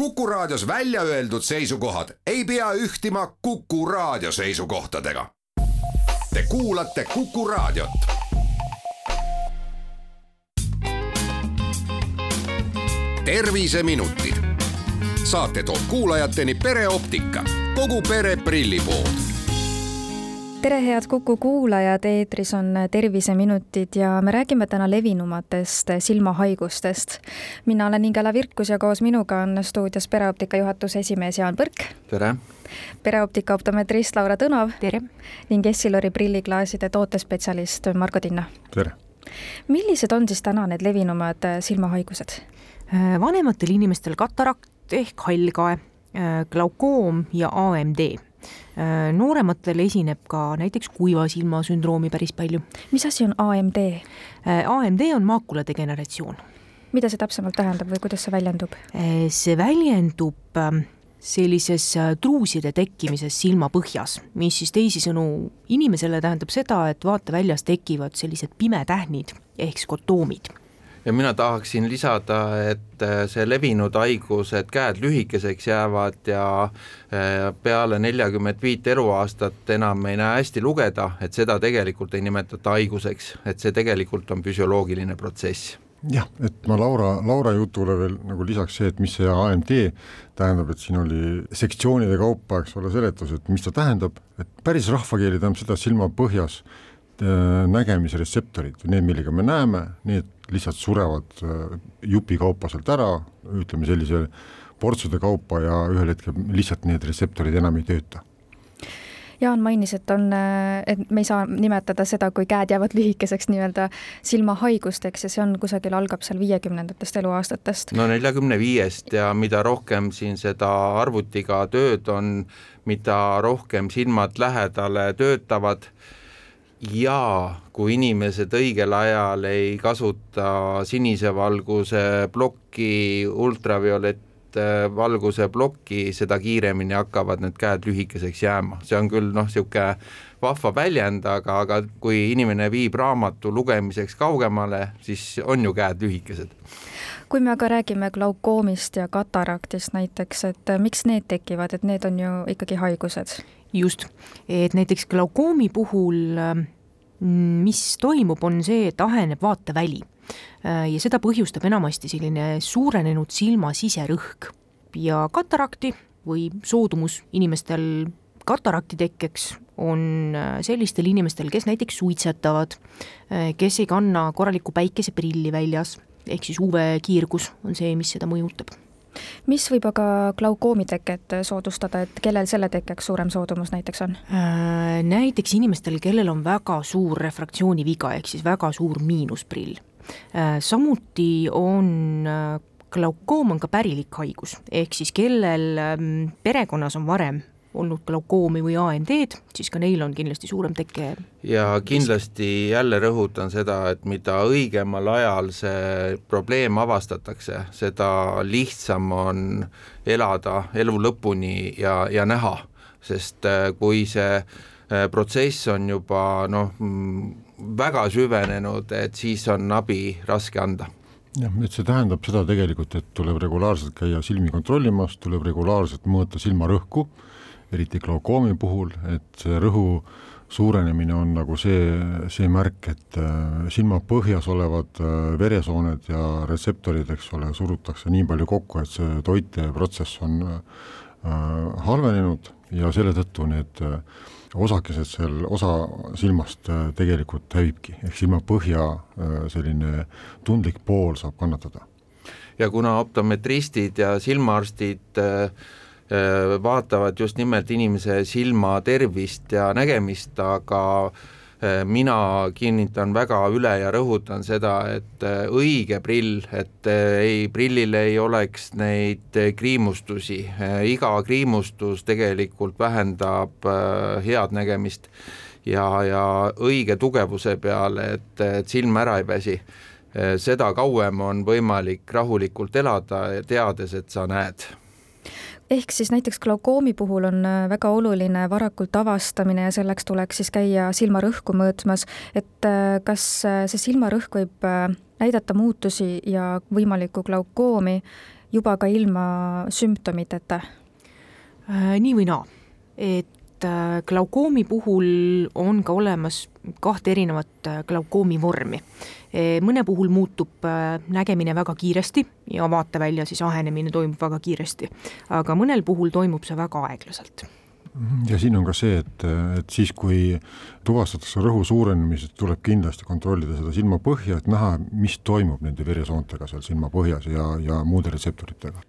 Kuku Raadios välja öeldud seisukohad ei pea ühtima Kuku Raadio seisukohtadega. Te kuulate Kuku Raadiot. terviseminutid. saate toob kuulajateni pereoptika, kogu pere prillipood tere, head Kuku kuulajad, eetris on Terviseminutid ja me räägime täna levinumatest silmahaigustest. mina olen Ingela Virkus ja koos minuga on stuudios pereoptika juhatuse esimees Jaan Põrk. tere! pereoptika optometrist Laura Tõnov. tere! ning Essilori prilliklaaside tootespetsialist Margo Tinna. tere! millised on siis täna need levinumad silmahaigused? vanematel inimestel katarakt ehk hallkae, glaukoom ja AMD Äh, noorematel esineb ka näiteks kuiva silma sündroomi päris palju. mis asi on AMD? Äh, AMD on maakuladegeneratsioon. mida see täpsemalt tähendab või kuidas see väljendub? Äh, see väljendub ähm, sellises truuside tekkimises silmapõhjas, mis siis teisisõnu inimesele tähendab seda, et vaateväljas tekivad sellised pimetähnid ehk skotoomid ja mina tahaksin lisada, et äh, see levinud haigus, et käed lühikeseks jäävad ja äh, peale neljakümmet viit eluaastat enam ei näe hästi lugeda, et seda tegelikult ei nimetata haiguseks, et see tegelikult on füsioloogiline protsess. Jah, et ma Laura, Laura jutule veel nagu lisaks see, et mis see AMD tähendab, et siin oli sektsioonide kaupa, eks ole, seletus, et mis ta tähendab, et päris rahvakeeli tähendab seda silmapõhjas äh, nägemisretseptorid, need, millega me näeme, need lihtsalt surevad äh, jupikaupa sealt ära, ütleme sellise portsude kaupa ja ühel hetkel lihtsalt need retseptorid enam ei tööta Jaan mainis, et on, äh, et me ei saa nimetada seda, kui käed jäävad lühikeseks nii-öelda silmahaigusteks ja see on kusagil, algab seal viiekümnendatest eluaastatest. no neljakümne viiest ja mida rohkem siin seda arvutiga tööd on, mida rohkem silmad lähedale töötavad ja kui inimesed õigel ajal ei kasuta sinise valguse plokki, ultraviolett valguse plokki, seda kiiremini hakkavad need käed lühikeseks jääma, see on küll noh, niisugune vahva väljend, aga, aga kui inimene viib raamatu lugemiseks kaugemale, siis on ju käed lühikesed. Kui me aga räägime glaukoomist ja kataraktist näiteks, et miks need tekivad, et need on ju ikkagi haigused? Just, et näiteks glaukoomi puhul mm, mis toimub, on see, et aheneb vaateväli. Äh, ja seda põhjustab enamasti selline suurenenud silma siserõhk. Ja katarakti või soodumus inimestel katarakti tekkeks on äh, sellistel inimestel, kes näiteks suitsetavad, äh, kes ei kanna korralikku päikeseprilli väljas, ehk siis UV-kiirgus on see, mis seda mõjutab mis võib aga glaukoomi teket soodustada, et kellel selle tekkeks suurem soodumus näiteks on? Äh, näiteks inimestel, kellel on väga suur refraktsiooniviga, ehk siis väga suur miinusprill. Äh, samuti on äh, glaukoom on ka pärilik haigus, ehk siis kellel ähm, perekonnas on varem olnud glaukoomi või AMD-d, siis ka neil on kindlasti suurem teke. ja kindlasti jälle rõhutan seda, et mida õigemal ajal see probleem avastatakse, seda lihtsam on elada elu lõpuni ja, ja näha, sest äh, kui see äh, protsess on juba noh, mm, väga süvenenud, et siis on abi raske anda jah, et see tähendab seda tegelikult, et tuleb regulaarselt käia silmi kontrollimas, tuleb regulaarselt mõõta silmarõhku eriti glaukoomi puhul, et see rõhu suurenemine on nagu see, see märk, et äh, silma põhjas olevad äh, veresooned ja retseptorid, eks ole, surutakse nii palju kokku, et see toiteprotsess on äh, halvenenud ja selle tõttu need osakesed seal, osa silmast tegelikult hävibki, ehk silma põhja selline tundlik pool saab kannatada. ja kuna optometristid ja silmaarstid äh, vaatavad just nimelt inimese silma tervist ja nägemist, aga äh, mina kinnitan väga üle ja rõhutan seda, et äh, õige prill, et ei, prillil ei oleks neid kriimustusi, iga kriimustus tegelikult vähendab head nägemist ja, ja õige tugevuse peale, et, et silm ära ei väsi. Seda kauem on võimalik rahulikult elada, teades, et sa näed ehk siis näiteks glaukoomi puhul on äh, väga oluline varakult avastamine ja selleks tuleks siis käia silmarõhku mõõtmas, et äh, kas äh, see silmarõhk võib näidata muutusi ja võimalikku glaukoomi juba ka ilma sümptomiteta? nii või naa, et Äh, glaukoomi puhul on ka olemas kahte erinevat äh, glaukoomi vormi. E, mõne puhul muutub äh, nägemine väga kiiresti ja vaatevälja siis ahenemine toimub väga kiiresti, aga mõnel puhul toimub see väga aeglaselt. Ja siin on ka see, et, et siis, kui tuvastatakse rõhu suurenemist, tuleb kindlasti kontrollida seda silmapõhja, et näha, mis toimub nende veresoontega seal silmapõhjas ja, ja muude retseptoritega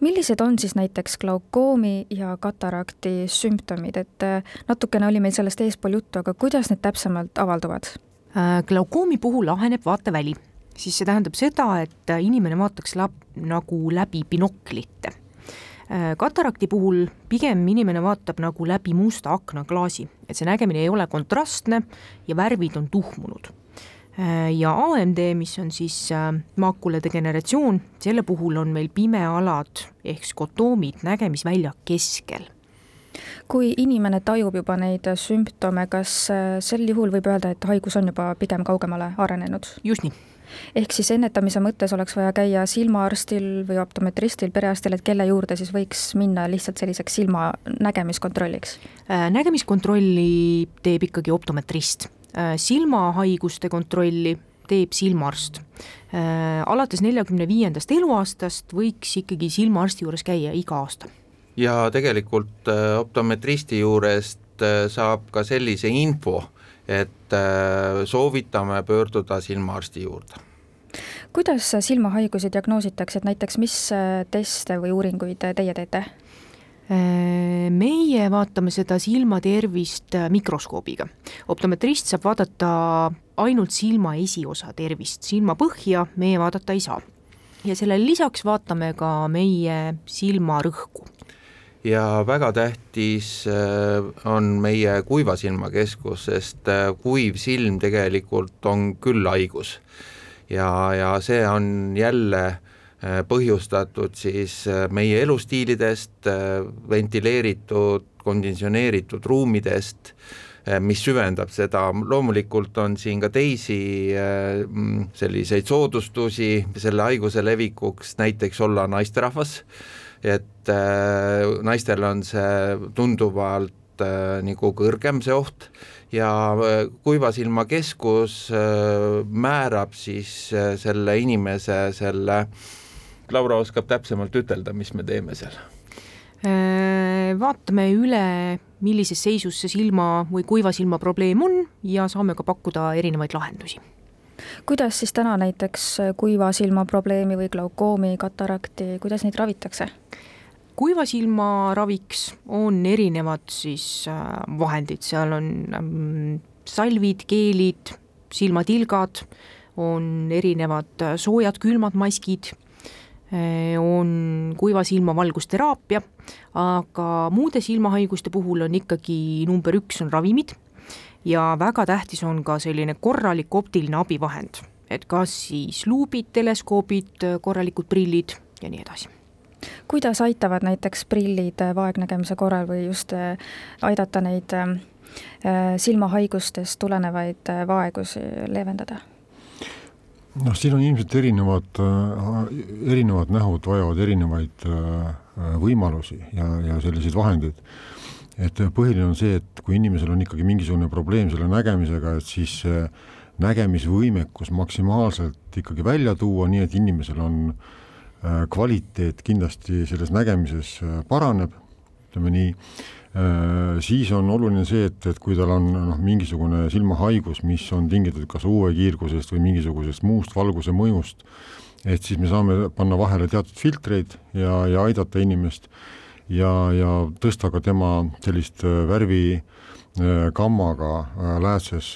millised on siis näiteks glaukoomi ja katarakti sümptomid, et äh, natukene oli meil sellest eespool juttu, aga kuidas need täpsemalt avalduvad? Äh, glaukoomi puhul aheneb vaateväli, siis see tähendab seda, et äh, inimene vaataks lab, nagu läbi binoklite. katarakti puhul pigem inimene vaatab nagu läbi musta aknaklaasi, et see nägemine ei ole kontrastne ja värvid on tuhmunud ja AMD, mis on siis äh, maakula degeneratsioon, selle puhul on meil pimealad ehk skotoomid nägemisvälja keskel. kui inimene tajub juba neid sümptome, kas äh, sel juhul võib öelda, et haigus on juba pigem kaugemale arenenud? just nii ehk siis ennetamise mõttes oleks vaja käia silmaarstil või optometristil, perearstil, et kelle juurde siis võiks minna lihtsalt selliseks silma nägemiskontrolliks? nägemiskontrolli teeb ikkagi optometrist Äh, silmahaiguste kontrolli teeb silmaarst. Äh, alates neljakümne viiendast eluaastast võiks ikkagi silmaarsti juures käia iga aasta. ja tegelikult äh, optometristi juurest saab ka sellise info, et soovitame pöörduda silmaarsti juurde kuidas silmahaigusi diagnoositakse, et näiteks mis teste või uuringuid teie teete? Äh, meie vaatame seda silmatervist äh, mikroskoobiga. optometrist saab vaadata ainult silma esiosa tervist, silmapõhja meie vaadata ei saa. ja sellele lisaks vaatame ka meie silmarõhku. ja väga tähtis äh, on meie kuiva silma keskus, sest kuiv silm tegelikult on küll haigus. ja, ja see on jälle Äh, põhjustatud siis äh, meie elustiilidest, äh, ventileeritud, konditsioneeritud ruumidest, mis süvendab seda, loomulikult on siin ka teisi selliseid soodustusi selle haiguse levikuks, näiteks olla naisterahvas, et naistel on see tunduvalt nagu kõrgem, see oht, ja kuiva silma keskus määrab siis selle inimese selle äh, Laura oskab täpsemalt ütelda, mis me teeme seal? Äh, vaatame üle, millises seisus see silma või kuiva silma probleem on ja saame ka pakkuda erinevaid lahendusi. kuidas siis täna näiteks kuiva silma probleemi või glaukoomi, katarakti, kuidas neid ravitakse? kuiva silma raviks on erinevad siis äh, vahendid, seal on mm, salvid, geelid, silmatilgad, on erinevad äh, soojad-külmad maskid on kuiva silma valgusteraapia, aga muude silmahaiguste puhul on ikkagi number üks on ravimid ja väga tähtis on ka selline korralik optiline abivahend, et kas siis luubid, teleskoobid, korralikud prillid ja nii edasi kuidas aitavad näiteks prillid vaegnägemise korral või just äh, aidata neid äh, silmahaigustest tulenevaid vaegusi leevendada? Noh, siin on ilmselt erinevad, äh, erinevad nähud vajavad erinevaid äh, võimalusi ja, ja selliseid vahendeid. et põhiline on see, et kui inimesel on ikkagi mingisugune probleem selle nägemisega, et siis nägemisvõimekus maksimaalselt ikkagi välja tuua, nii et inimesel on äh, kvaliteet kindlasti selles nägemises paraneb, ütleme nii Äh, siis on oluline see, et, et kui tal on noh, mingisugune silmahaigus, mis on tingitud kas UV-kiirgusest või mingisugusest muust valguse mõjust, et siis me saame panna vahele teatud filtreid ja, ja aidata inimest ja, ja tõsta ka tema sellist äh, värvi äh, gammaga läätses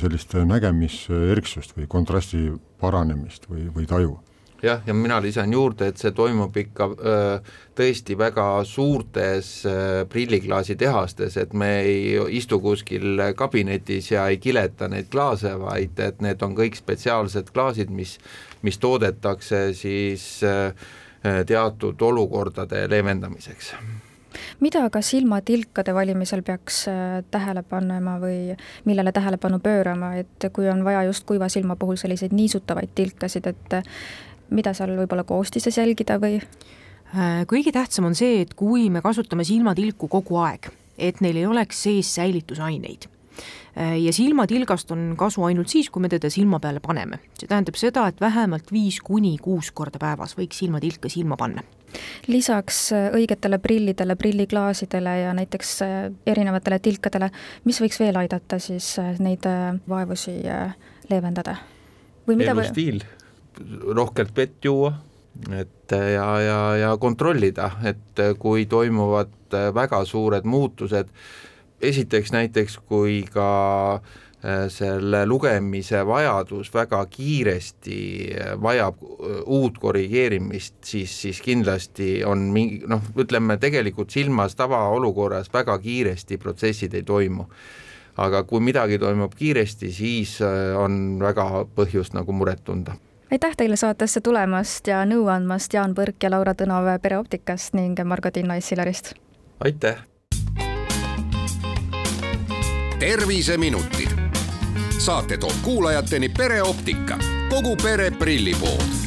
sellist nägemiserksust või kontrasti paranemist või, või taju jah, ja mina lisan juurde, et see toimub ikka öö, tõesti väga suurtes prilliklaasitehastes, et me ei istu kuskil kabinetis ja ei kileta neid klaase, vaid et need on kõik spetsiaalsed klaasid, mis, mis toodetakse siis öö, teatud olukordade leevendamiseks. Mida aga silmatilkade valimisel peaks tähele panema või millele tähelepanu pöörama, et kui on vaja just kuiva silma puhul selliseid niisutavaid tilkasid, et mida seal võib-olla koostises jälgida või? Äh, kõige tähtsam on see, et kui me kasutame silmatilku kogu aeg, et neil ei oleks sees säilitusaineid äh, ja silmatilgast on kasu ainult siis, kui me teda silma peale paneme. see tähendab seda, et vähemalt viis kuni kuus korda päevas võiks silmatilka silma panna. lisaks äh, õigetele prillidele, prilliklaasidele ja näiteks erinevatele tilkadele, mis võiks veel aidata siis neid vaevusi leevendada? või mida elustiil, rohkelt vett juua et ja, ja, ja kontrollida, et kui toimuvad väga suured muutused, esiteks näiteks kui ka äh, selle lugemise vajadus väga kiiresti vajab uut korrigeerimist, siis, siis kindlasti on mingi noh, ütleme tegelikult silmas tavaolukorras väga kiiresti protsessid ei toimu. aga kui midagi toimub kiiresti, siis äh, on väga põhjust nagu muret tunda aitäh teile saatesse tulemast ja nõu andmast, Jaan Põrk ja Laura Tõnov Pereoptikast ning Margo Tinno Essilarist. aitäh! terviseminutid. saate toob kuulajateni pereoptika, kogu pere prillipood